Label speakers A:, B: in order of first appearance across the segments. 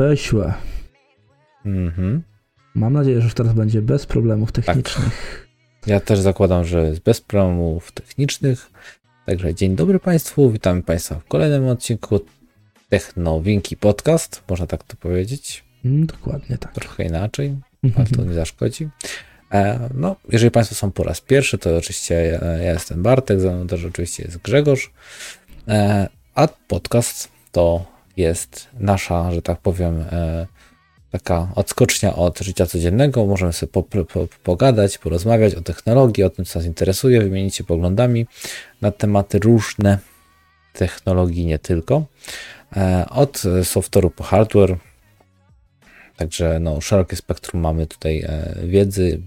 A: Weszła.
B: Mhm.
A: Mam nadzieję, że już teraz będzie bez problemów technicznych.
B: Ja też zakładam, że jest bez problemów technicznych. Także dzień dobry Państwu, witamy Państwa w kolejnym odcinku Technowinki Podcast, można tak to powiedzieć.
A: Mm, dokładnie tak.
B: Trochę inaczej, ale to nie zaszkodzi. E, no, jeżeli Państwo są po raz pierwszy, to oczywiście ja, ja jestem Bartek, ze mną też oczywiście jest Grzegorz, e, a podcast to jest nasza, że tak powiem, e, taka odskocznia od życia codziennego. Możemy sobie po, po, pogadać, porozmawiać o technologii, o tym, co nas interesuje, wymienić się poglądami na tematy różne technologii, nie tylko. Od software'u po hardware. Także no, szerokie spektrum mamy tutaj wiedzy.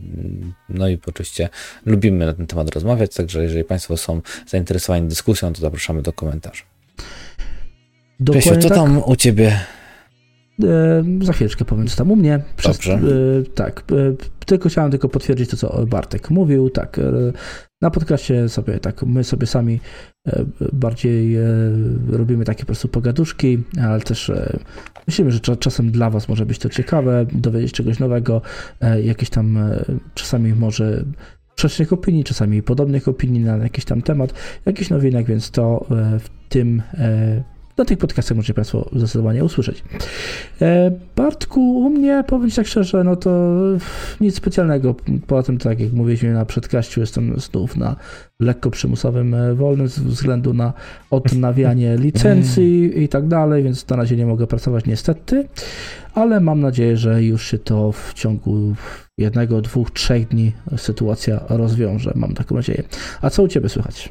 B: No i oczywiście lubimy na ten temat rozmawiać. Także jeżeli Państwo są zainteresowani dyskusją, to zapraszamy do komentarzy.
A: Dokładnie
B: Piesiu, co
A: tak.
B: tam u Ciebie
A: E, za chwileczkę powiem, co tam u mnie. Przez,
B: Dobrze.
A: E, tak, e, tylko chciałem tylko potwierdzić to, co Bartek mówił. Tak, e, na podcaście sobie tak, my sobie sami e, bardziej e, robimy takie po prostu pogaduszki, ale też myślimy, że cza- czasem dla Was może być to ciekawe, dowiedzieć czegoś nowego, jakieś tam czasami może sprzecznych opinii, czasami podobnych opinii na jakiś tam temat, jakiś nowinek, więc to w tym na tych podcastach możecie Państwo zdecydowanie usłyszeć. E, Bartku, u mnie, powiem Ci tak szczerze, no to nic specjalnego. Poza tym, tak jak mówiliśmy na przedkaściu, jestem znów na lekko przymusowym e, wolnym z względu na odnawianie licencji i tak dalej, więc na razie nie mogę pracować niestety, ale mam nadzieję, że już się to w ciągu jednego, dwóch, trzech dni sytuacja rozwiąże. Mam taką nadzieję. A co u Ciebie słychać?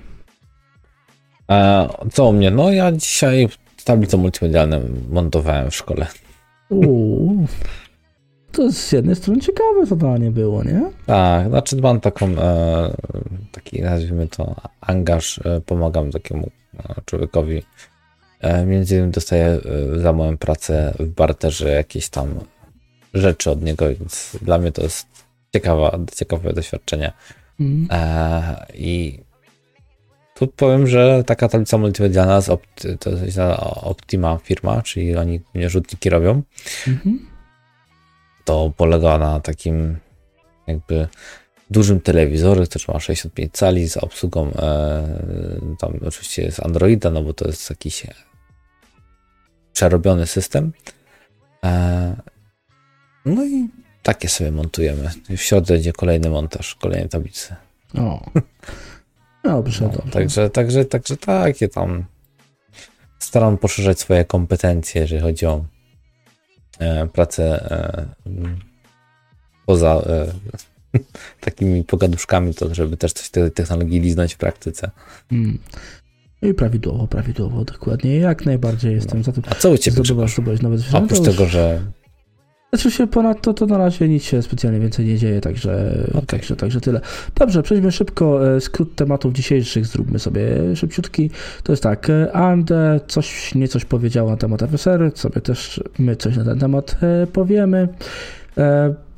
B: E, co u mnie? No ja dzisiaj tablicę multimedialną montowałem w szkole.
A: Uuu, to z jednej strony ciekawe zadanie było, nie?
B: Tak, znaczy mam taką, e, taki nazwijmy to angaż, e, pomagam takiemu e, człowiekowi. E, między innymi dostaję e, za moją pracę w barterze jakieś tam rzeczy od niego, więc dla mnie to jest ciekawa, ciekawe doświadczenie.
A: Mm.
B: I tu powiem, że taka tablica multimedialna z Opt- to jest Optima firma, czyli oni mnie rzutniki robią.
A: Mhm.
B: To polega na takim jakby dużym telewizorze, który ma 65 cali z obsługą e, tam oczywiście jest Androida, no bo to jest jakiś przerobiony system. E, no i takie sobie montujemy. W środę będzie kolejny montaż, kolejnej tablicy.
A: O. Dobrze,
B: No,
A: dobrze.
B: także, także, także takie tam staram poszerzać swoje kompetencje, jeżeli chodzi o e, pracę e, m, poza e, takimi pogaduszkami, to żeby też coś tej technologii liznąć w praktyce.
A: Mm. I prawidłowo, prawidłowo, dokładnie. Jak najbardziej jestem za tym.
B: A co u Ciebie?
A: Zdobywasz, nowe zwierzęta.
B: Oprócz tego, że
A: Znaczy się ponadto to na razie nic się specjalnie więcej nie dzieje, także,
B: Okej.
A: także, także tyle. Dobrze, przejdźmy szybko. e, Skrót tematów dzisiejszych zróbmy sobie szybciutki. To jest tak, e, AMD coś, niecoś powiedziało na temat FSR, sobie też my coś na ten temat e, powiemy.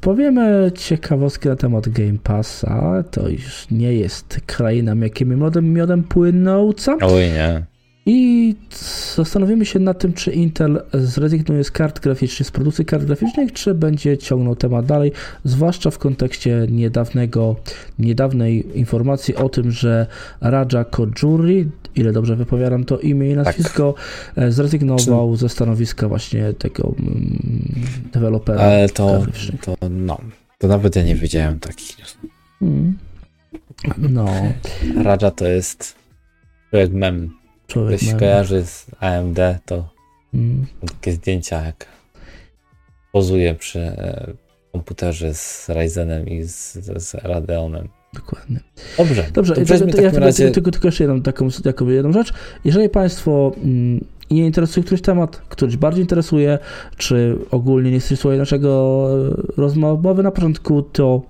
A: Powiemy ciekawostki na temat Game Passa. To już nie jest kraina jakim miodem, miodem płynąca.
B: oj nie,
A: I zastanowimy się nad tym, czy Intel zrezygnuje z kart graficznych, z produkcji kart graficznych, czy będzie ciągnął temat dalej, zwłaszcza w kontekście niedawnego, niedawnej informacji o tym, że Raja Kodjuri, ile dobrze wypowiadam to imię i nazwisko, e, zrezygnował ze stanowiska właśnie tego mm, dewelopera
B: ale to, to no, to nawet ja nie wiedziałem takich news.
A: Mm. No,
B: Raja to jest człowiek mem.
A: Człowiek
B: Ktoś kojarzy z AMD, to
A: Mm.
B: takie zdjęcia, jak pozuje przy e, komputerze z Ryzenem i z, z Radeonem.
A: Dokładnie.
B: Dobrze,
A: Dobrze,
B: to
A: to, to, ja tylko,
B: razie...
A: tylko, tylko, jeszcze jedną taką, taką jedną rzecz. Jeżeli Państwo mm, nie interesuje któryś temat, któryś bardziej interesuje, czy ogólnie nie interesuje naszego e, rozmowy na początku, to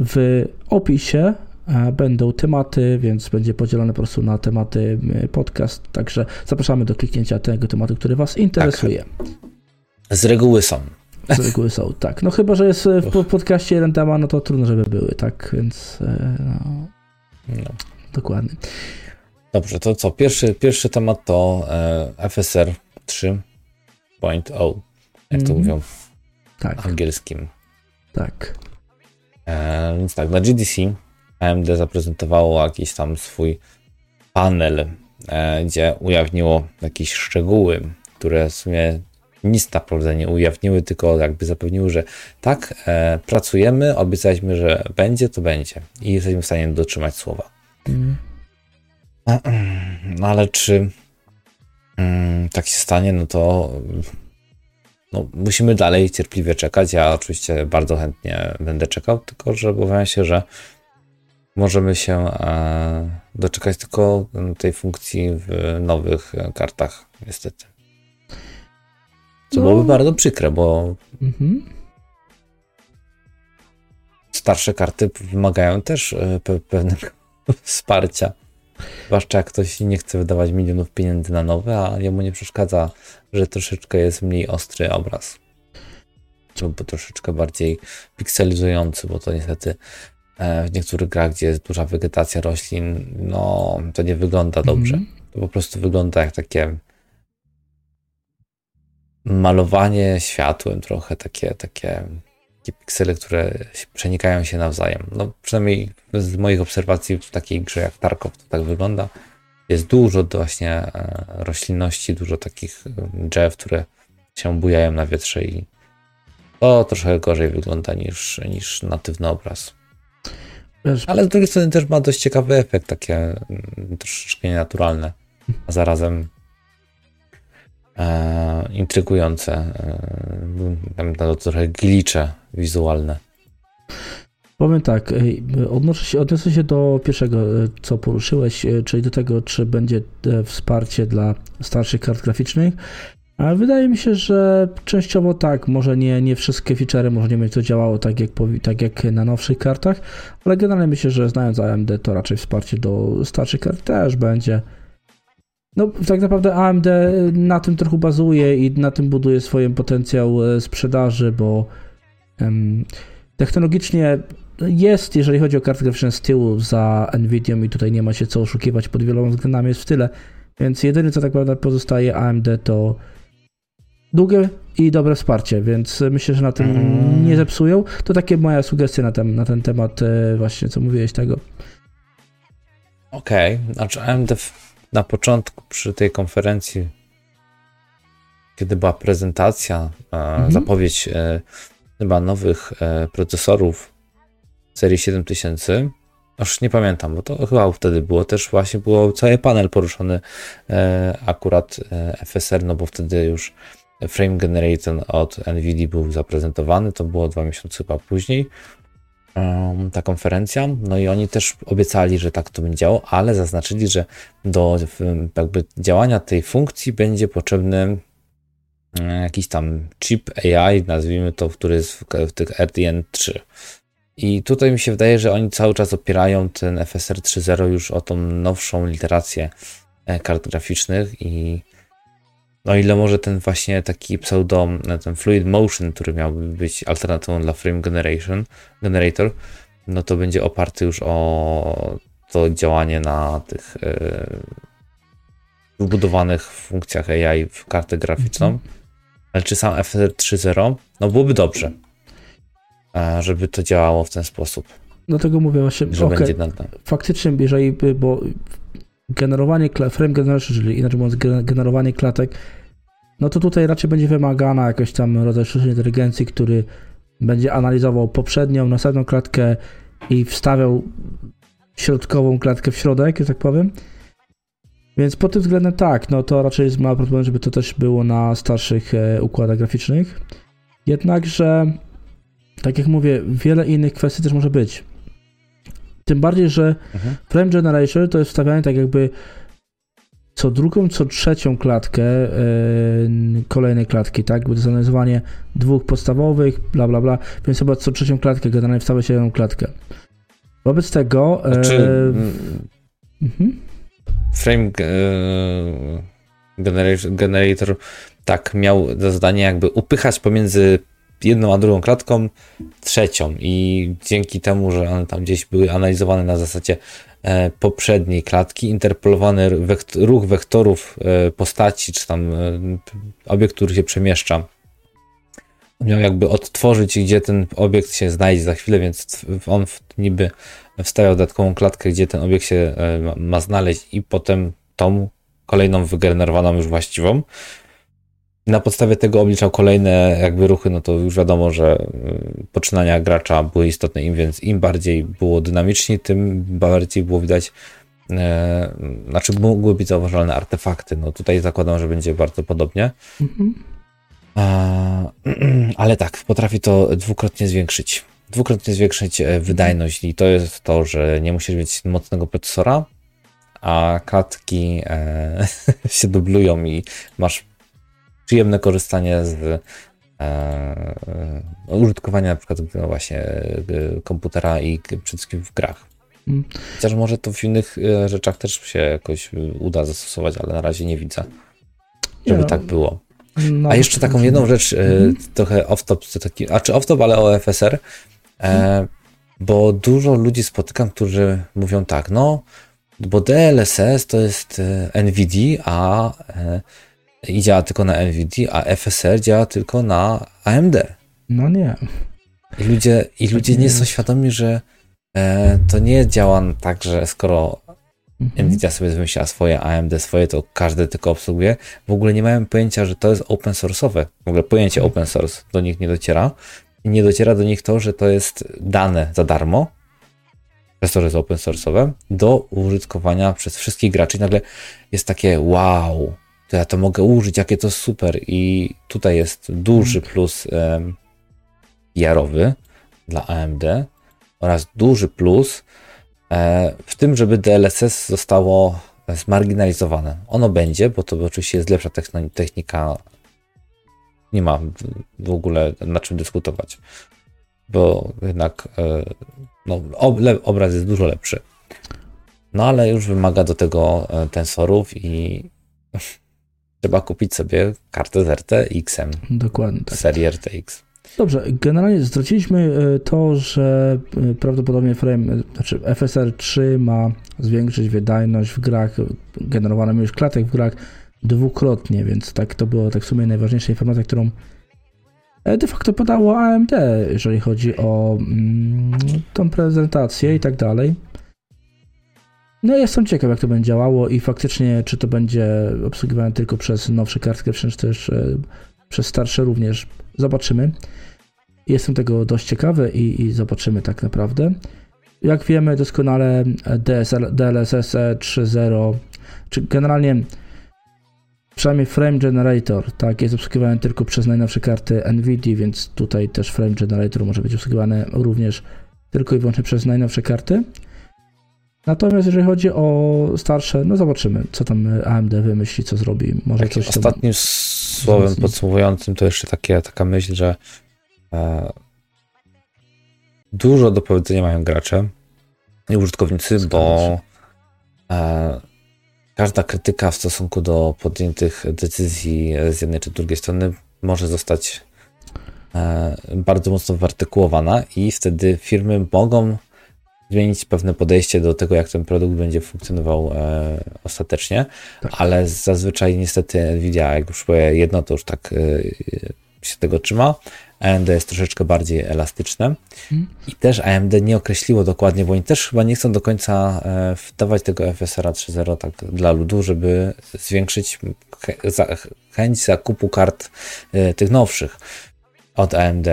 A: w opisie będą tematy, więc będzie podzielone po prostu na tematy e, podcast, także zapraszamy do kliknięcia tego tematu, który Was interesuje.
B: Z reguły są.
A: Z reguły są, tak. No chyba, że jest e, w po- podcaście jeden temat, no to trudno, żeby były, tak, więc e, no,
B: No.
A: dokładnie.
B: Dobrze, to co? Pierwszy, pierwszy temat to e, FSR 3.0. jak to mm. mówią tak. angielskim.
A: Tak.
B: E, więc tak, na GDC AMD zaprezentowało jakiś tam swój panel, e, gdzie ujawniło jakieś szczegóły, które w sumie nic naprawdę nie ujawniły, tylko jakby zapewniły, że tak, e, pracujemy, obiecaliśmy, że będzie, to będzie i jesteśmy w stanie dotrzymać słowa. Mm. No ale czy mm, tak się stanie, no to no, musimy dalej cierpliwie czekać. Ja oczywiście bardzo chętnie będę czekał, tylko że obawiam się, że możemy się e, doczekać tylko tej funkcji w nowych kartach, niestety. Co no. byłoby bardzo przykre, bo mhm. starsze karty wymagają też e, pe pewnego wsparcia. Zwłaszcza jak ktoś nie chce wydawać milionów pieniędzy na nowe, a jemu nie przeszkadza, że troszeczkę jest mniej ostry obraz. Lub troszeczkę bardziej pikselizujący, bo to niestety w niektórych grach, gdzie jest duża wegetacja roślin, no to nie wygląda dobrze. Mm. To po prostu wygląda jak takie malowanie światłem trochę, takie, takie, takie piksele, które przenikają się nawzajem. No przynajmniej z moich obserwacji w takiej grze jak Tarkov to tak wygląda. Jest dużo właśnie e, roślinności, dużo takich drzew, które się bujają na wietrze i to troszkę gorzej wygląda niż, niż natywny obraz. Ale z drugiej strony też ma dość ciekawy efekt, takie mm, troszeczkę nienaturalne, a zarazem e, intrygujące, e, to trochę glicze wizualne.
A: Powiem tak, odnoszę się, odniosę się do pierwszego, e, co poruszyłeś, e, czyli do tego, czy będzie e, wsparcie dla starszych kart graficznych. Wydaje mi się, że częściowo tak, może nie, nie wszystkie feature'y, może nie będzie to działało tak jak, tak jak na nowszych kartach, ale generalnie myślę, że znając AMD, to raczej wsparcie do starszych kart też będzie. No, tak naprawdę AMD na tym trochę bazuje i na tym buduje swoje potencjał sprzedaży, bo um, technologicznie jest, jeżeli chodzi o karty graficzne z tyłu za Nvidia i tutaj nie ma się co oszukiwać, pod wieloma względami jest w tyle, więc jedyne co tak naprawdę pozostaje AMD to długie i dobre wsparcie, więc myślę, że na tym mm. nie zepsują. To takie moja sugestia na ten, na ten temat e, właśnie, co mówiłeś tego.
B: Okej, okay. znaczy AMD na początku przy tej konferencji, kiedy była prezentacja, mhm. zapowiedź e, chyba nowych e, procesorów serii 7000. Już nie pamiętam, bo to chyba wtedy było też właśnie było cały panel poruszony e, akurat e, FSR, no bo wtedy już Frame Generator od NVIDIA był zaprezentowany, to było dwa miesiące chyba później ta konferencja, no i oni też obiecali, że tak to będzie działo, ale zaznaczyli, że do jakby działania tej funkcji będzie potrzebny jakiś tam chip AI, nazwijmy to, który jest w, w tych RDN 3. I tutaj mi się wydaje, że oni cały czas opierają ten FSR 3.0 już o tą nowszą literację e, kart graficznych i no ile może ten właśnie taki pseudo, e, ten Fluid Motion, który miałby być alternatywą dla Frame Generation, Generator, no to będzie oparty już o to działanie na tych yy, wbudowanych funkcjach AI w kartę graficzną. Mm -hmm. Ale czy sam FSR 3.0? No byłoby dobrze żeby to działało w ten sposób.
A: Dlatego mówię właśnie, że okay, będzie nadal. faktycznie, jeżeli, bo generowanie, frame generation, czyli inaczej mówiąc, generowanie klatek, no to tutaj raczej będzie wymagana jakaś tam rodzaj sztucznej inteligencji, który będzie analizował poprzednią, następną klatkę i wstawiał środkową klatkę w środek, że tak powiem. Więc pod tym względem tak, no to raczej jest mały problem, żeby to też było na starszych e, układach graficznych. Jednakże tak jak mówię, wiele innych kwestii też może być. Tym bardziej, że mhm. Frame Generation to jest wstawianie tak jakby co drugą, co trzecią klatkę yy, kolejnej klatki, tak? Bo to jest analizowanie dwóch podstawowych, bla, bla, bla, więc chyba co trzecią klatkę generalnie wstawia się jedną klatkę. Wobec tego...
B: Yy, znaczy, yy, frame generator, generator tak miał za zadanie jakby upychać pomiędzy jedną a drugą klatką trzecią i dzięki temu, że one tam gdzieś były analizowane na zasadzie e, poprzedniej klatki, interpolowany ruch wektorów e, postaci, czy tam e, obiekt, który się przemieszcza miał jakby odtworzyć, gdzie ten obiekt się znajdzie za chwilę, więc on niby wstawiał dodatkową klatkę, gdzie ten obiekt się e, ma znaleźć i potem tą kolejną wygenerowaną już właściwą. Na podstawie tego obliczał kolejne jakby ruchy, no to już wiadomo, że e, poczynania gracza były istotne, im więc im bardziej było dynamicznie, tym bardziej było widać e, znaczy mogły być zauważalne artefakty. No tutaj zakładam, że będzie bardzo podobnie. Mhm. Ale tak, potrafi to dwukrotnie zwiększyć. Dwukrotnie zwiększyć e, wydajność i to jest to, że nie musisz mieć mocnego procesora, a klatki e, się dublują i masz przyjemne korzystanie z e, e użytkowania na przykład no właśnie e, komputera i przede wszystkim w grach. Mm. Chociaż może to w innych rzeczach też się jakoś uda zastosować, ale na razie nie widzę, żeby tak było. No, a jeszcze taką jedną rzecz, mhm. trochę off-top, taki, a czy off-top, ale o FSR, mhm. bo dużo ludzi spotykam, którzy mówią tak, no, bo DLSS to jest e, NVIDIA, a e, i działa tylko na NVIDIA, a FSR działa tylko na AMD.
A: No nie.
B: I ludzie, i ludzie nie są świadomi, że e, to nie działa tak, że skoro mhm. Nvidia sobie wymyśliła swoje, AMD swoje, to każdy tylko obsługuje. W ogóle nie mają pojęcia, że to jest open source'owe. W ogóle pojęcie open source do nich nie dociera. I nie dociera do nich to, że to jest dane za darmo, przez to, że jest open source'owe, do użytkowania przez wszystkich graczy. I nagle jest takie wow, to ja to mogę użyć, jakie to super. I tutaj jest duży mhm. plus um, PR-owy dla AMD oraz duży plus E, w tym, żeby DLSS zostało zmarginalizowane. Ono będzie, bo to oczywiście jest lepsza technika. Nie ma w ogóle na czym dyskutować, bo jednak e, no, obraz jest dużo lepszy. No ale już wymaga do tego e, tensorów i trzeba kupić sobie kartę z RTX-em.
A: Dokładnie.
B: Tak. Serii RTX.
A: Dobrze, generalnie zwróciliśmy e, to, że e, prawdopodobnie frame, e, znaczy FSR 3 ma zwiększyć wydajność w grach, generowanym już klatek w grach dwukrotnie, więc tak to było tak w sumie najważniejsza informacja, którą de facto podało AMD, jeżeli chodzi o mm, tą prezentację i tak dalej. No jestem ciekaw, jak to będzie działało i faktycznie, czy to będzie obsługiwane tylko przez nowsze kartki, czy też przez starsze również. Zobaczymy. Jestem tego dość ciekawy i, i zobaczymy tak naprawdę. Jak wiemy doskonale DSL, DLSS 3.0, czy generalnie przynajmniej Frame Generator, tak, jest obsługiwany tylko przez najnowsze karty NVIDIA, więc tutaj też Frame Generator może być obsługiwany również tylko i wyłącznie przez najnowsze karty. Natomiast jeżeli chodzi o starsze, no zobaczymy, co tam AMD wymyśli, co zrobi.
B: Może Takim coś ostatnim słowem podsumowującym to jeszcze takie, taka myśl, że e, dużo do powiedzenia mają gracze i użytkownicy, bo e, każda krytyka w stosunku do podjętych decyzji z jednej czy drugiej strony może zostać e, bardzo mocno wyartykułowana i wtedy firmy mogą zmienić pewne podejście do tego, jak ten produkt będzie funkcjonował e, ostatecznie, tak. ale zazwyczaj niestety Nvidia, jak już powie jedno, to już tak e, się tego trzyma. AMD jest troszeczkę bardziej elastyczne hmm. i też AMD nie określiło dokładnie, bo oni też chyba nie chcą do końca e, wdawać tego FSR 3.0 tak dla ludu, żeby zwiększyć chęć zakupu kart e, tych nowszych od AMD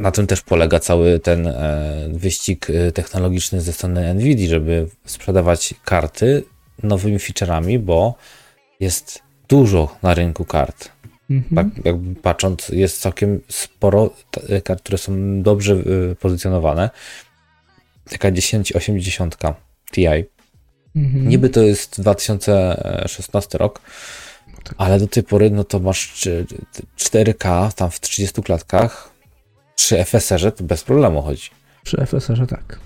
B: na tym też polega cały ten e, wyścig e, technologiczny ze strony Nvidia, żeby sprzedawać karty nowymi featureami, bo jest dużo na rynku kart. Mhm. Tak jakby patrząc, jest całkiem sporo e, kart, które są dobrze pozycjonowane. Taka 1080 Ti. Mhm. Niby to jest 2016 rok, ale do tej pory no to masz 4K tam w 30 klatkach, przy FSR-ze to bez problemu chodzi.
A: Przy FSR-ze tak.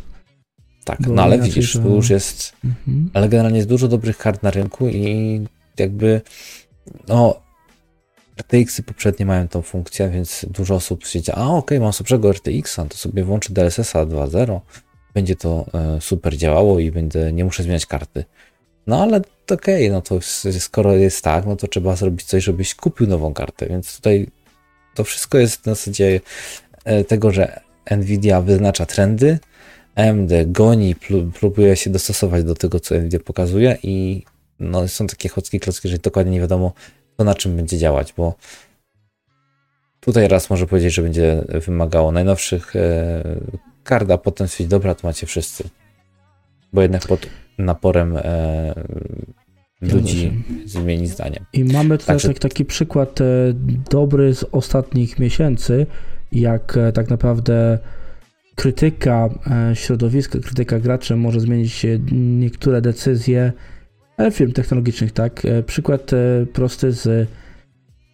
B: Tak, Bo no ale widzisz, to... już jest. Mhm. Ale generalnie jest dużo dobrych kart na rynku i jakby. No, RTX-y poprzednie mają tą funkcję, więc dużo osób stwierdza, a okej, okay, mam słabszego RTX-a, to sobie włączę DLSS-a 2.0, będzie to e, super działało i będę, nie muszę zmieniać karty. No ale okej, okay, no to skoro jest tak, no to trzeba zrobić coś, żebyś kupił nową kartę, więc tutaj to wszystko jest na zasadzie tego, że Nvidia wyznacza trendy, AMD goni, próbuje się dostosować do tego, co Nvidia pokazuje i no, są takie chocki klocki, że dokładnie nie wiadomo, to na czym będzie działać, bo tutaj raz może powiedzieć, że będzie wymagało najnowszych e, kart, a potem stwierdzić, dobra, to macie wszyscy. Bo jednak pod naporem e, ludzi zmieni zdanie.
A: I mamy tutaj Także... taki przykład e, dobry z ostatnich miesięcy, jak e, tak naprawdę krytyka e, środowiska, krytyka graczy może zmienić niektóre decyzje firm technologicznych, tak? Przykład prosty z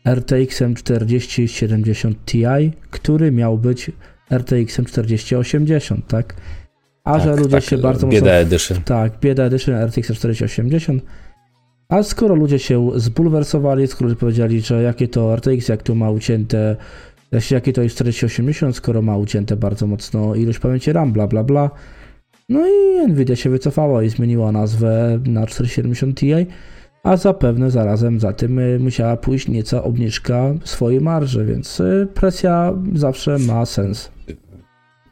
A: RTX-em 4070 Ti, który miał być RTX-em 4080, tak? A tak, że ludzie tak, się bardzo
B: bieda mocno... Edition.
A: Tak, bieda Edition RTX 4080 a skoro ludzie się zbulwersowali, skoro powiedzieli, że jakie to RTX, jak to ma ucięte, jakie to jest 4080, skoro ma ucięte bardzo mocno ilość pamięci RAM, bla bla bla. No i Nvidia się wycofała i zmieniła nazwę na 4070 Ti, a zapewne zarazem za tym y, musiała pójść nieca obniżka swojej marży, więc y, presja zawsze ma sens.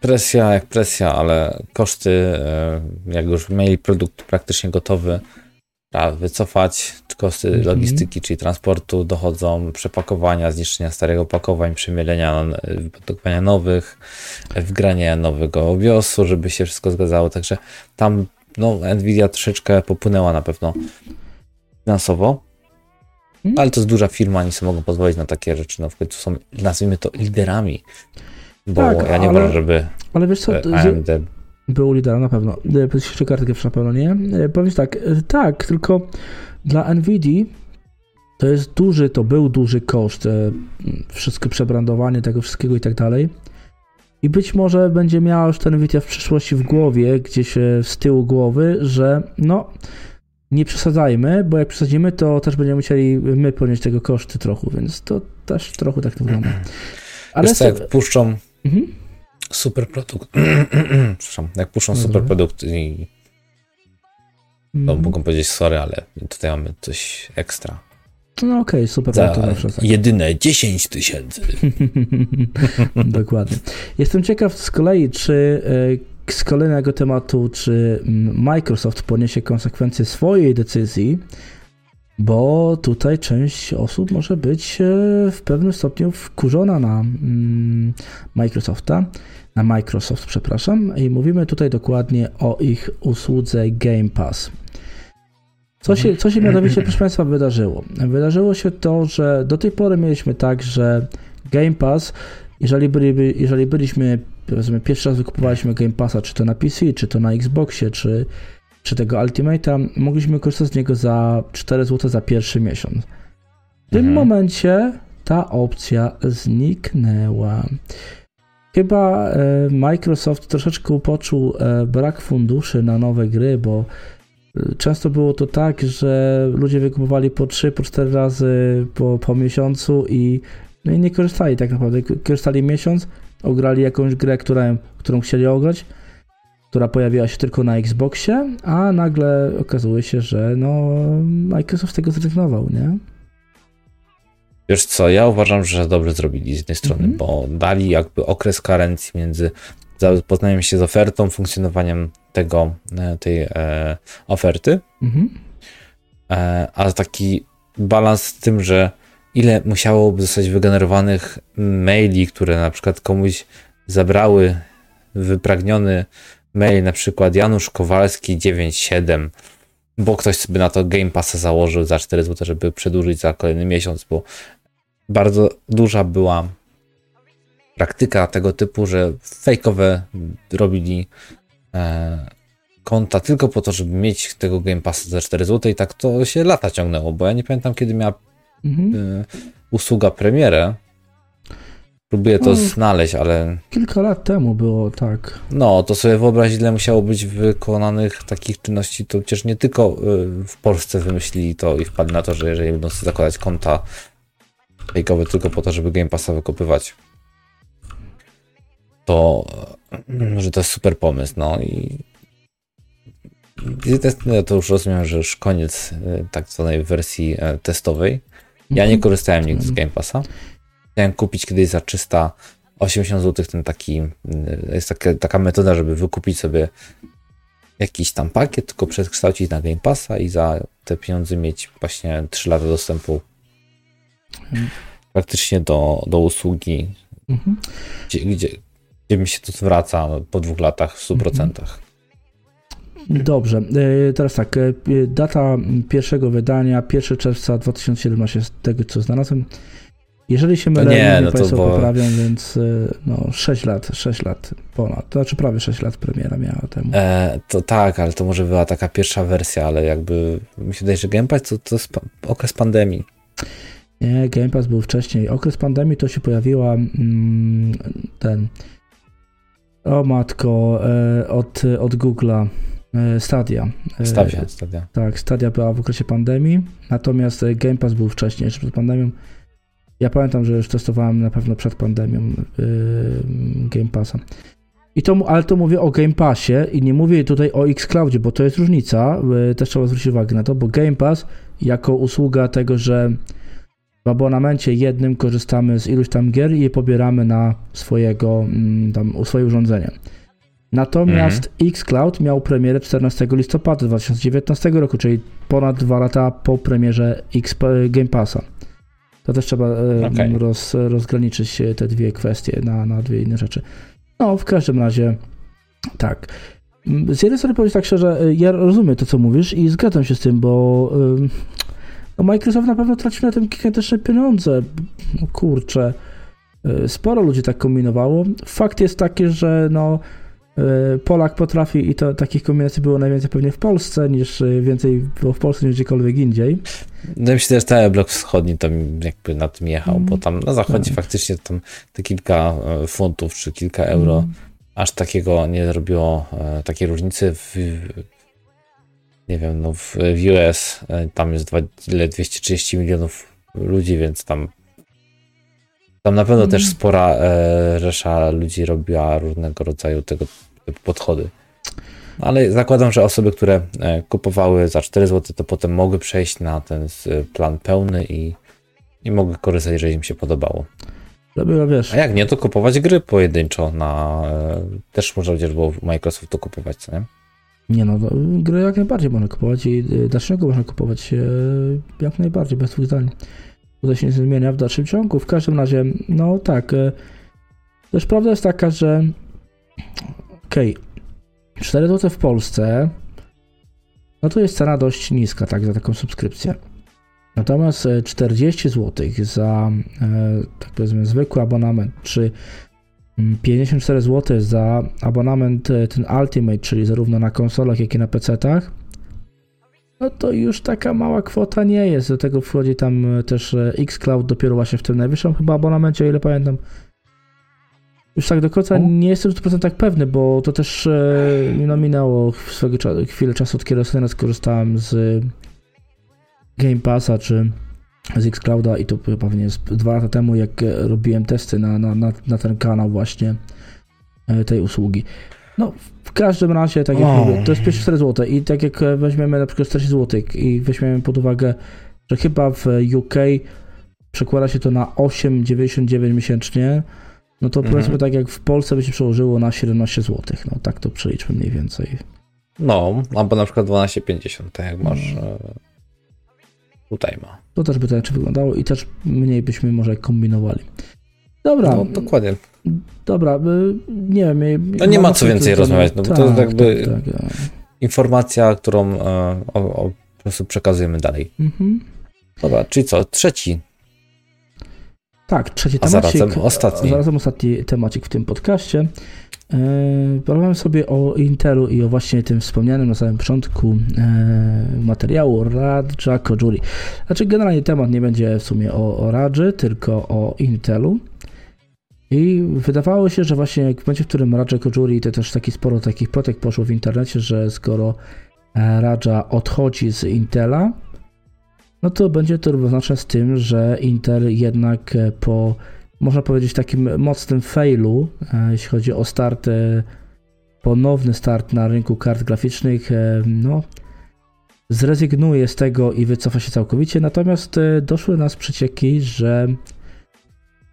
B: Presja jak presja, ale koszty, y, jak już mieli produkt praktycznie gotowy, a wycofać koszty mhm. logistyki, czyli transportu dochodzą, przepakowania, zniszczenia starych opakowań, przemielenia, wypakowania nowych, wgrania nowego obiosu, żeby się wszystko zgadzało. Także tam no, Nvidia troszeczkę popłynęła na pewno finansowo, mhm. ale to jest duża firma, oni sobie mogą pozwolić na takie rzeczy. No w końcu są, nazwijmy to, liderami. Bo tak, ja nie ale, uważam, żeby
A: ale wiesz co, AMD był liderem na pewno. Jeszcze kartkę na pewno nie. E, powiem tak, e, tak, tylko dla NVIDIA to jest duży, to był duży koszt, e, wszystko przebrandowanie tego wszystkiego i tak dalej. I być może będzie miała już ten NVIDIA w przyszłości w głowie, gdzieś z tyłu głowy, że no, nie przesadzajmy, bo jak przesadzimy, to też będziemy musieli my ponieść tego koszty trochę, więc to też trochę tak to wygląda.
B: Ale Wiesz, jak puszczą mhm super produkt. Przepraszam, jak puszczą mhm. super produkt i no, mm. mogą powiedzieć sorry, ale tutaj mamy coś ekstra.
A: No okej, okay, super.
B: Za tak. jedyne 10 tysięcy.
A: Dokładnie. Jestem ciekaw z kolei, czy e, z kolejnego tematu, czy Microsoft poniesie konsekwencje swojej decyzji, bo tutaj część osób może być e, w pewnym stopniu wkurzona na mm, Microsofta, na Microsoft, przepraszam, i mówimy tutaj dokładnie o ich usłudze Game Pass. Co się, co się mianowicie, proszę Państwa, wydarzyło? Wydarzyło się to, że do tej pory mieliśmy tak, że Game Pass, jeżeli, byli, jeżeli byliśmy, powiedzmy, pierwszy raz wykupowaliśmy Game Passa, czy to na PC, czy to na Xboxie, czy czy tego Ultimate'a, mogliśmy korzystać z niego za 4 zł za pierwszy miesiąc. W tym mhm. momencie ta opcja zniknęła. Chyba e, Microsoft troszeczkę poczuł e, brak funduszy na nowe gry, bo e, często było to tak, że ludzie wykupowali po 3, po 4 razy po, po miesiącu i, no i nie korzystali tak naprawdę. Korzystali miesiąc, ograli jakąś grę, która, którą chcieli ograć, która pojawiła się tylko na Xboxie, a nagle okazuje się, że no Microsoft tego zrezygnował, nie?
B: Wiesz co, ja uważam, że dobrze zrobili z jednej strony, mm -hmm. bo dali jakby okres karencji między zapoznaniem się z ofertą, funkcjonowaniem tego, e, tej e, oferty, mm -hmm. e, a taki balans z tym, że ile musiałoby zostać wygenerowanych maili, które na przykład komuś zabrały wypragniony mail na przykład Janusz Kowalski 97, bo ktoś sobie na to Game Passa założył za 4 zł, żeby przedłużyć za kolejny miesiąc, bo bardzo duża była praktyka tego typu, że fejkowe robili e, konta tylko po to, żeby mieć tego Game Passa za 4 zł i tak to się lata ciągnęło, bo ja nie pamiętam kiedy miała mhm. e, usługa premierę, Próbuję to no, znaleźć, ale.
A: Kilka lat temu było tak.
B: No, to sobie wyobraź, ile musiało być wykonanych takich czynności. To przecież nie tylko y, w Polsce wymyślili to i wpadli na to, że jeżeli będą sobie zakładać konta fejkowe tylko po to, żeby Game Passa wykopywać, to y, że to jest super pomysł. No i. Ja to już rozumiem, że już koniec y, tak zwanej wersji testowej. Ja nie mhm. korzystałem nigdy z Game Passa. Chciałem kupić kiedyś za 380 zł ten taki, jest taka, taka metoda, żeby wykupić sobie jakiś tam pakiet, tylko przekształcić na Game Passa i za te pieniądze mieć właśnie 3 lata dostępu mhm. Praktycznie do, do usługi, mhm. gdzie, gdzie, gdzie mi się to zwraca po dwóch latach w 100%. Mhm.
A: Dobrze, e, teraz tak, e, data pierwszego wydania 1 czerwca 2017 z tego co znalazłem. Jeżeli się mylę, nie, no Państwo bo... poprawią, więc e, no 6 lat, 6 lat ponad, to znaczy prawie 6 lat premiera miała temu.
B: E, to tak, ale to może była taka pierwsza wersja, ale jakby mi się wydaje, że Game Pass to, to jest okres pandemii.
A: Nie, Game Pass był wcześniej. Okres pandemii to się pojawiła mm, ten o matko, e, od, od Google'a E, Stadia.
B: E, Stadia, Stadia.
A: Tak, Stadia była w okresie pandemii, natomiast e, Game Pass był wcześniej, jeszcze przed pandemią. Ja pamiętam, że już testowałem na pewno przed pandemią yy, Game Passa. I to, ale to mówię o Game Passie i nie mówię tutaj o Xcloudzie, bo to jest różnica. Yy, też trzeba zwrócić uwagę na to, bo Game Pass jako usługa tego, że w abonamencie jednym korzystamy z iluś tam gier i je pobieramy na swojego, mm, tam, swoje urządzenie. Natomiast mhm. Xcloud miał premierę 14 listopada 2019 roku, czyli ponad dwa lata po premierze X Game Passa. To też trzeba e, okay. roz, rozgraniczyć te dwie kwestie na, na dwie inne rzeczy. No, w każdym razie tak. Z jednej strony powiem tak szczerze, e, ja rozumiem to, co mówisz i zgadzam się z tym, bo no Microsoft na pewno traci na tym gigantyczne pieniądze. No kurczę, e, sporo ludzi tak kombinowało. Fakt jest taki, że no E, Polak potrafi i to takich kombinacji było najwięcej pewnie w Polsce, niż e, więcej było w Polsce niż gdziekolwiek indziej.
B: No myślę, że ten blok wschodni tam jakby na tym jechał, mm. bo tam na zachodzie tak. faktycznie tam te kilka funtów czy kilka euro mm. aż takiego nie zrobiło takiej różnicy w nie wiem, no w, US tam jest dwa, 230 milionów ludzi, więc tam tam na pewno mm. też spora e, resza ludzi robiła różnego rodzaju tego podchody. Ale zakładam, że osoby, które e, kupowały za 4 zł, to potem mogły przejść na ten plan pełny i, i mogły korzystać, jeżeli im się podobało.
A: Żeby, wiesz.
B: A jak nie, to kupować gry pojedynczo na. E, też można przecież było Microsoft to kupować, co nie?
A: Nie no, gry jak najbardziej można kupować i e, dlaczego można kupować jak najbardziej, bez dwóch zdań. Tutaj się nie zmienia w dalszym ciągu. W każdym razie, no tak. Też prawda jest taka, że Okej. Okay. 4 zł w Polsce, no to jest cena dość niska, tak, za taką subskrypcję. Natomiast 40 e, zł za, tak powiedzmy, zwykły abonament, czy 54 mm, zł za abonament e, ten Ultimate, czyli zarówno na konsolach, jak i na PC-tach, no to już taka mała kwota nie jest. Do tego wchodzi tam też Xcloud dopiero właśnie w tym najwyższym chyba abonamencie, o ile pamiętam, już tak do końca nie jestem 100% tak pewny, bo to też e, no, minęło swego chwilę czasu, od kiedy ostatnio skorzystałem z Game Passa czy z Xclouda i to pewnie dwa lata temu, jak robiłem testy na, na, na, na ten kanał właśnie e, tej usługi. No, w każdym razie, tak jak mówię, to jest 54 zł i tak jak weźmiemy na przykład 40 zł i weźmiemy pod uwagę, że chyba w UK przekłada się to na 8,99 miesięcznie, no to mhm. powiedzmy tak jak w Polsce by się przełożyło na 17 zł. No tak to przeliczmy mniej więcej.
B: No, albo na przykład 12,50, tak jak masz no. Tutaj ma.
A: To też by to inaczej wyglądało i też mniej byśmy może kombinowali. Dobra.
B: No, dokładnie.
A: Dobra, nie wiem.
B: No nie ma co więcej rozmawiać, no bo tak, to jest tak, jakby tak, tak, informacja, którą e, o, o, po prostu przekazujemy dalej. Mhm. Dobra, czyli co? Trzeci
A: tak, trzeci temacik. A zarazem ostatni. Zarazem ostatni temacik w tym podcaście. E, porozmawiam sobie o Intelu i o właśnie tym wspomnianym na samym początku e, materiału Radża Kojuri. Znaczy generalnie temat nie będzie w sumie o, o Radży, tylko o Intelu. I wydawało się, że właśnie w momencie, w którym Radża Kojuri, to też taki sporo takich plotek poszło w internecie, że skoro e, Radża odchodzi z Intela, no to będzie to równoznaczne z tym, że Intel jednak po, można powiedzieć, takim mocnym failu, e, jeśli chodzi o start, e, ponowny start na rynku kart graficznych, no, zrezygnuje z tego i wycofa się całkowicie. Natomiast doszły nas przecieki, że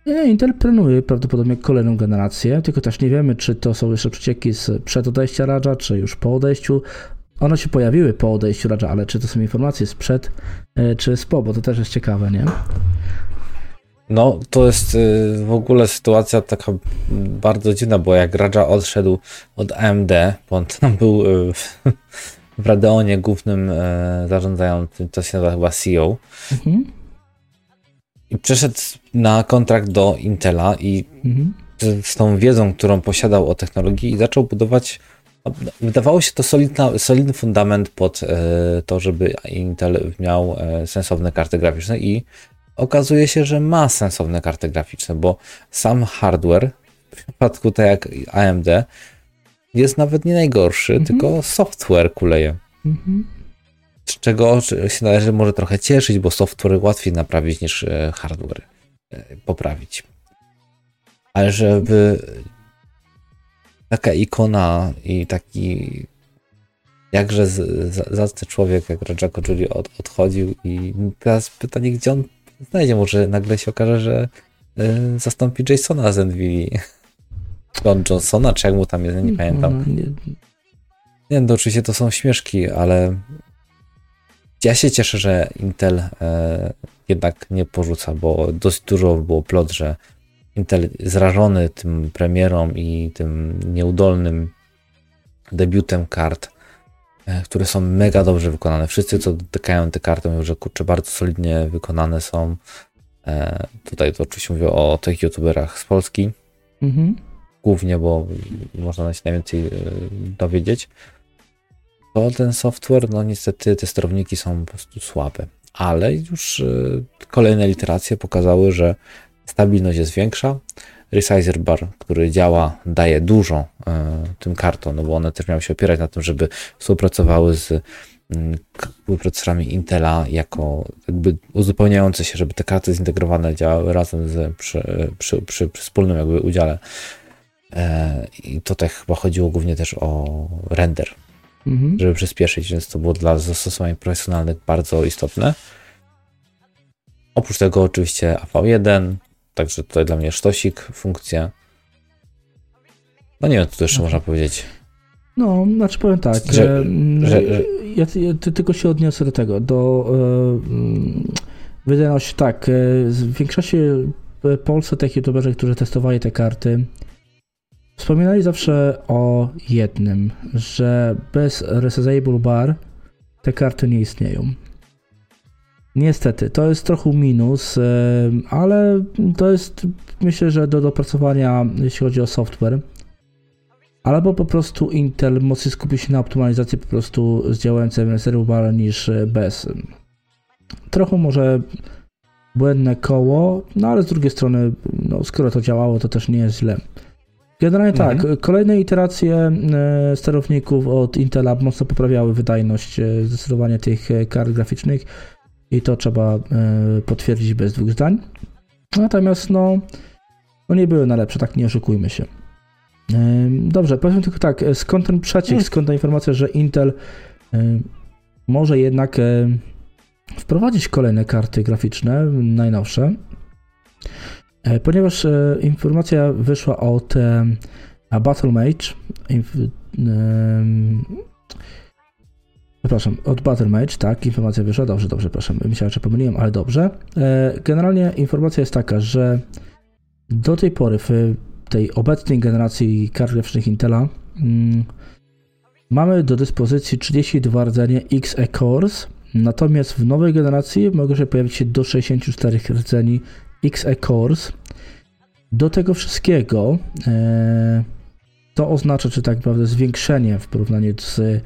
A: Intel planuje prawdopodobnie kolejną generację, tylko też nie wiemy, czy to są jeszcze przecieki z przed odejścia Raja, czy już po odejściu. One się pojawiły po odejściu Raja, ale czy to są informacje sprzed, e, czy z po, bo to też jest ciekawe, nie?
B: No, to jest y, w ogóle sytuacja taka bardzo dziwna, bo jak Raja odszedł od AMD, bo on tam był y, w Radeonie głównym e, zarządzającym, to się nazywa chyba CEO. Mhm. I przeszedł na kontrakt do Intela i mhm. z, tą wiedzą, którą posiadał o technologii i zaczął budować no, Wydawało się to solidna, solidny fundament pod to, żeby Intel miał sensowne karty graficzne i okazuje się, że ma sensowne karty graficzne, bo sam hardware, w przypadku tak jak AMD, jest nawet nie najgorszy, mhm. tylko software kuleje. Mhm. Z czego się należy może trochę cieszyć, bo software łatwiej naprawić niż e, hardware e, poprawić. Ale żeby taka ikona i taki jakże zacny człowiek jak Raja Kojuli od, odchodził i teraz pytanie, gdzie on znajdzie? Może nagle się okaże, że y, zastąpi Jasona z Envili. John Johnsona, czy jak mu tam jest, nie pamiętam. Nie, nie no oczywiście to są śmieszki, ale ja się cieszę, że Intel e, jednak nie porzuca, bo dość dużo było plot, że Intel zrażony tym premierą i tym nieudolnym debiutem kart, które są mega dobrze wykonane. Wszyscy, co dotykają te karty, mówią, że kurczę, bardzo solidnie wykonane są. E, tutaj to oczywiście mówię o tych youtuberach z Polski. Mhm. Głównie, bo można się najwięcej e, dowiedzieć to ten software, no niestety te sterowniki są po prostu słabe. Ale już y, kolejne literacje pokazały, że stabilność jest większa. Resizer bar, który działa, daje dużo y, tym kartom, no bo one też miały się opierać na tym, żeby współpracowały z mm, procesorami Intela jako jakby uzupełniające się, żeby te karty zintegrowane działały razem z, przy, przy, przy, przy wspólnym jakby udziale. E, I tutaj chyba chodziło głównie też o render, mhm. żeby przyspieszyć, więc to było dla zastosowań profesjonalnych bardzo istotne. Oprócz tego oczywiście AV1, także tutaj dla mnie sztosik, funkcja. No nie wiem, co tu jeszcze można powiedzieć.
A: No, znaczy powiem tak, że, że, że ja, ja, tylko się odniosę do tego, do yy, wydajności, tak, w większości Polsce tych youtuberzy, którzy testowali te karty, Wspominali zawsze o jednym, że bez resizable bar te karty nie istnieją. Niestety, to jest trochę minus, ale to jest myślę, że do dopracowania, jeśli chodzi o software. Albo po prostu Intel mocniej skupi się na optymalizacji po prostu z działającym bar niż bez. Trochę może błędne koło, no ale z drugiej strony, no, skoro to działało, to też nie jest źle. Generalnie tak, mhm. Kolejne iteracje e, sterowników od Intela mocno poprawiały wydajność e, zdecydowanie tych e, kart graficznych i to trzeba potwierdzić bez dwóch zdań. Natomiast no, no nie były najlepsze, tak nie oszukujmy się. Dobrze, powiem tylko tak, skąd ten przeciek, mm. skąd ta informacja, że Intel może jednak wprowadzić kolejne karty graficzne, najnowsze. E, ponieważ e, informacja wyszła od e, Battle Mage, przepraszam, od Battle Mage, tak, informacja wyszła, dobrze, dobrze, przepraszam, myślałem, że pomyliłem, ale dobrze. Generalnie informacja jest taka, że do tej pory w tej obecnej generacji kart graficznych Intela mm, mamy do dyspozycji 32 rdzenie XE Cores, natomiast w nowej generacji mogą się pojawić się do 64 rdzeni XE Cores. Do tego wszystkiego e, to oznacza, czy tak naprawdę zwiększenie w porównaniu z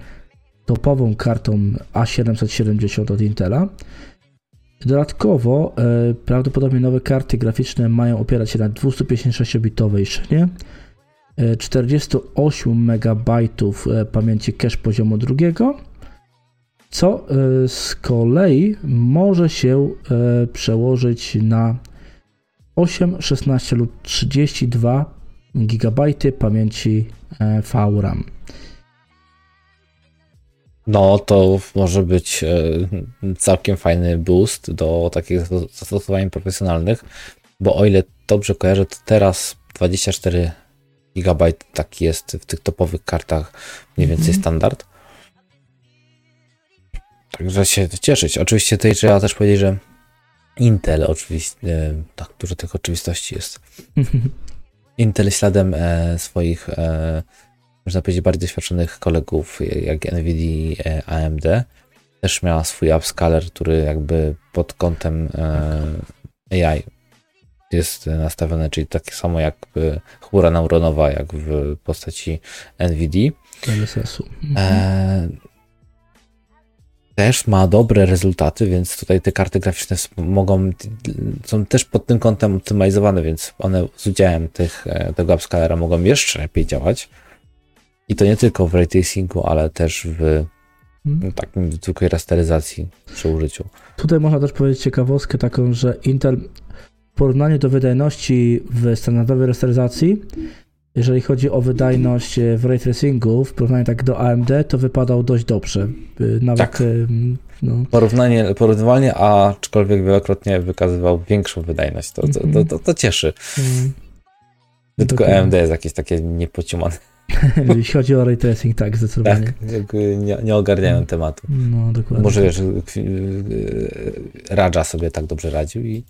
A: topową kartą A770 od Intela. Dodatkowo e, prawdopodobnie nowe karty graficzne mają opierać się na 256-bitowej szynie, 48 MB pamięci cache poziomu drugiego, co e, z kolei może się przełożyć na 8, 16 lub 32 GB pamięci e, VRAM.
B: No, to może być e, całkiem fajny boost do takich zastosowań profesjonalnych. bo o ile dobrze kojarzę, to teraz 24 GB taki jest w tych topowych kartach mniej więcej
A: Mhm.
B: standard. Także się cieszyć. Oczywiście tutaj trzeba też powiedzieć, że Intel oczywiście, tak dużo tych oczywistości jest. Intel śladem e, swoich, e, można powiedzieć, bardziej doświadczonych kolegów, jak NVIDIA, e, AMD, też miała swój upscaler, który jakby pod kątem e, AI jest nastawiony, czyli takie samo jakby chmura neuronowa, jak w postaci NVIDIA.
A: LSS-u. Mhm.
B: E, też ma dobre rezultaty, więc tutaj te karty graficzne mogą, są też pod tym kątem optymalizowane, więc one z udziałem tych, e, tego upscalera mogą jeszcze lepiej działać. I to nie tylko w ray tracingu, ale też w
A: Mhm.
B: takim zwykłej rasteryzacji przy użyciu.
A: Tutaj można też powiedzieć ciekawostkę taką, że Intel w porównaniu do wydajności w standardowej rasteryzacji, jeżeli chodzi o wydajność e, w ray tracingu, w porównaniu tak do AMD, to wypadał dość dobrze. Y, Nawet
B: Tak.
A: y, no,
B: Porównanie, porównywalnie, aczkolwiek wielokrotnie wykazywał większą wydajność. To, to, to, to, to cieszy.
A: mm,
B: Tylko. AMD jest jakieś takie niepociumane.
A: jeśli chodzi o ray tracing, tak, zdecydowanie.
B: Tak, nie, nie ogarniają tematu.
A: No, dokładnie.
B: Może wiesz, Radża sobie tak dobrze radził i,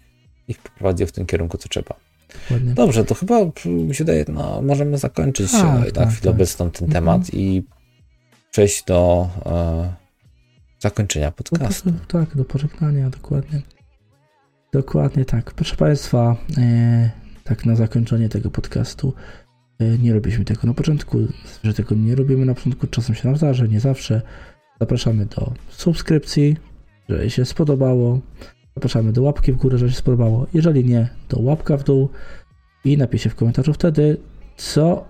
B: i wprowadził w tym kierunku, co trzeba.
A: Dokładnie.
B: Dobrze, to chyba mi się daje, no, możemy zakończyć
A: Tak,
B: e, na
A: tak,
B: chwilę
A: tak.
B: obecną ten
A: Mhm.
B: temat i przejść do e, zakończenia
A: No,
B: podcastu.
A: po- Tak, do pożegnania, dokładnie. Dokładnie tak. Proszę Państwa, e, tak na zakończenie tego podcastu, nie robiliśmy tego na początku, że tego nie robimy na początku, czasem się nam zdarzy, nie zawsze. Zapraszamy do subskrypcji, jeżeli się spodobało. Zapraszamy do łapki w górę, jeżeli się spodobało. Jeżeli nie, to łapka w dół i napiszcie w komentarzu wtedy, co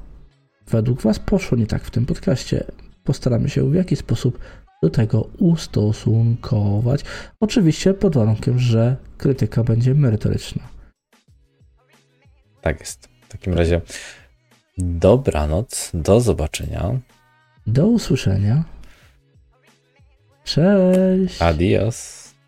A: według Was poszło nie tak w tym podcaście. Postaramy się w jakiś sposób do tego ustosunkować. Oczywiście pod warunkiem, że krytyka będzie merytoryczna.
B: Tak jest. W takim razie dobranoc, do zobaczenia.
A: Do usłyszenia. Cześć.
B: Adios.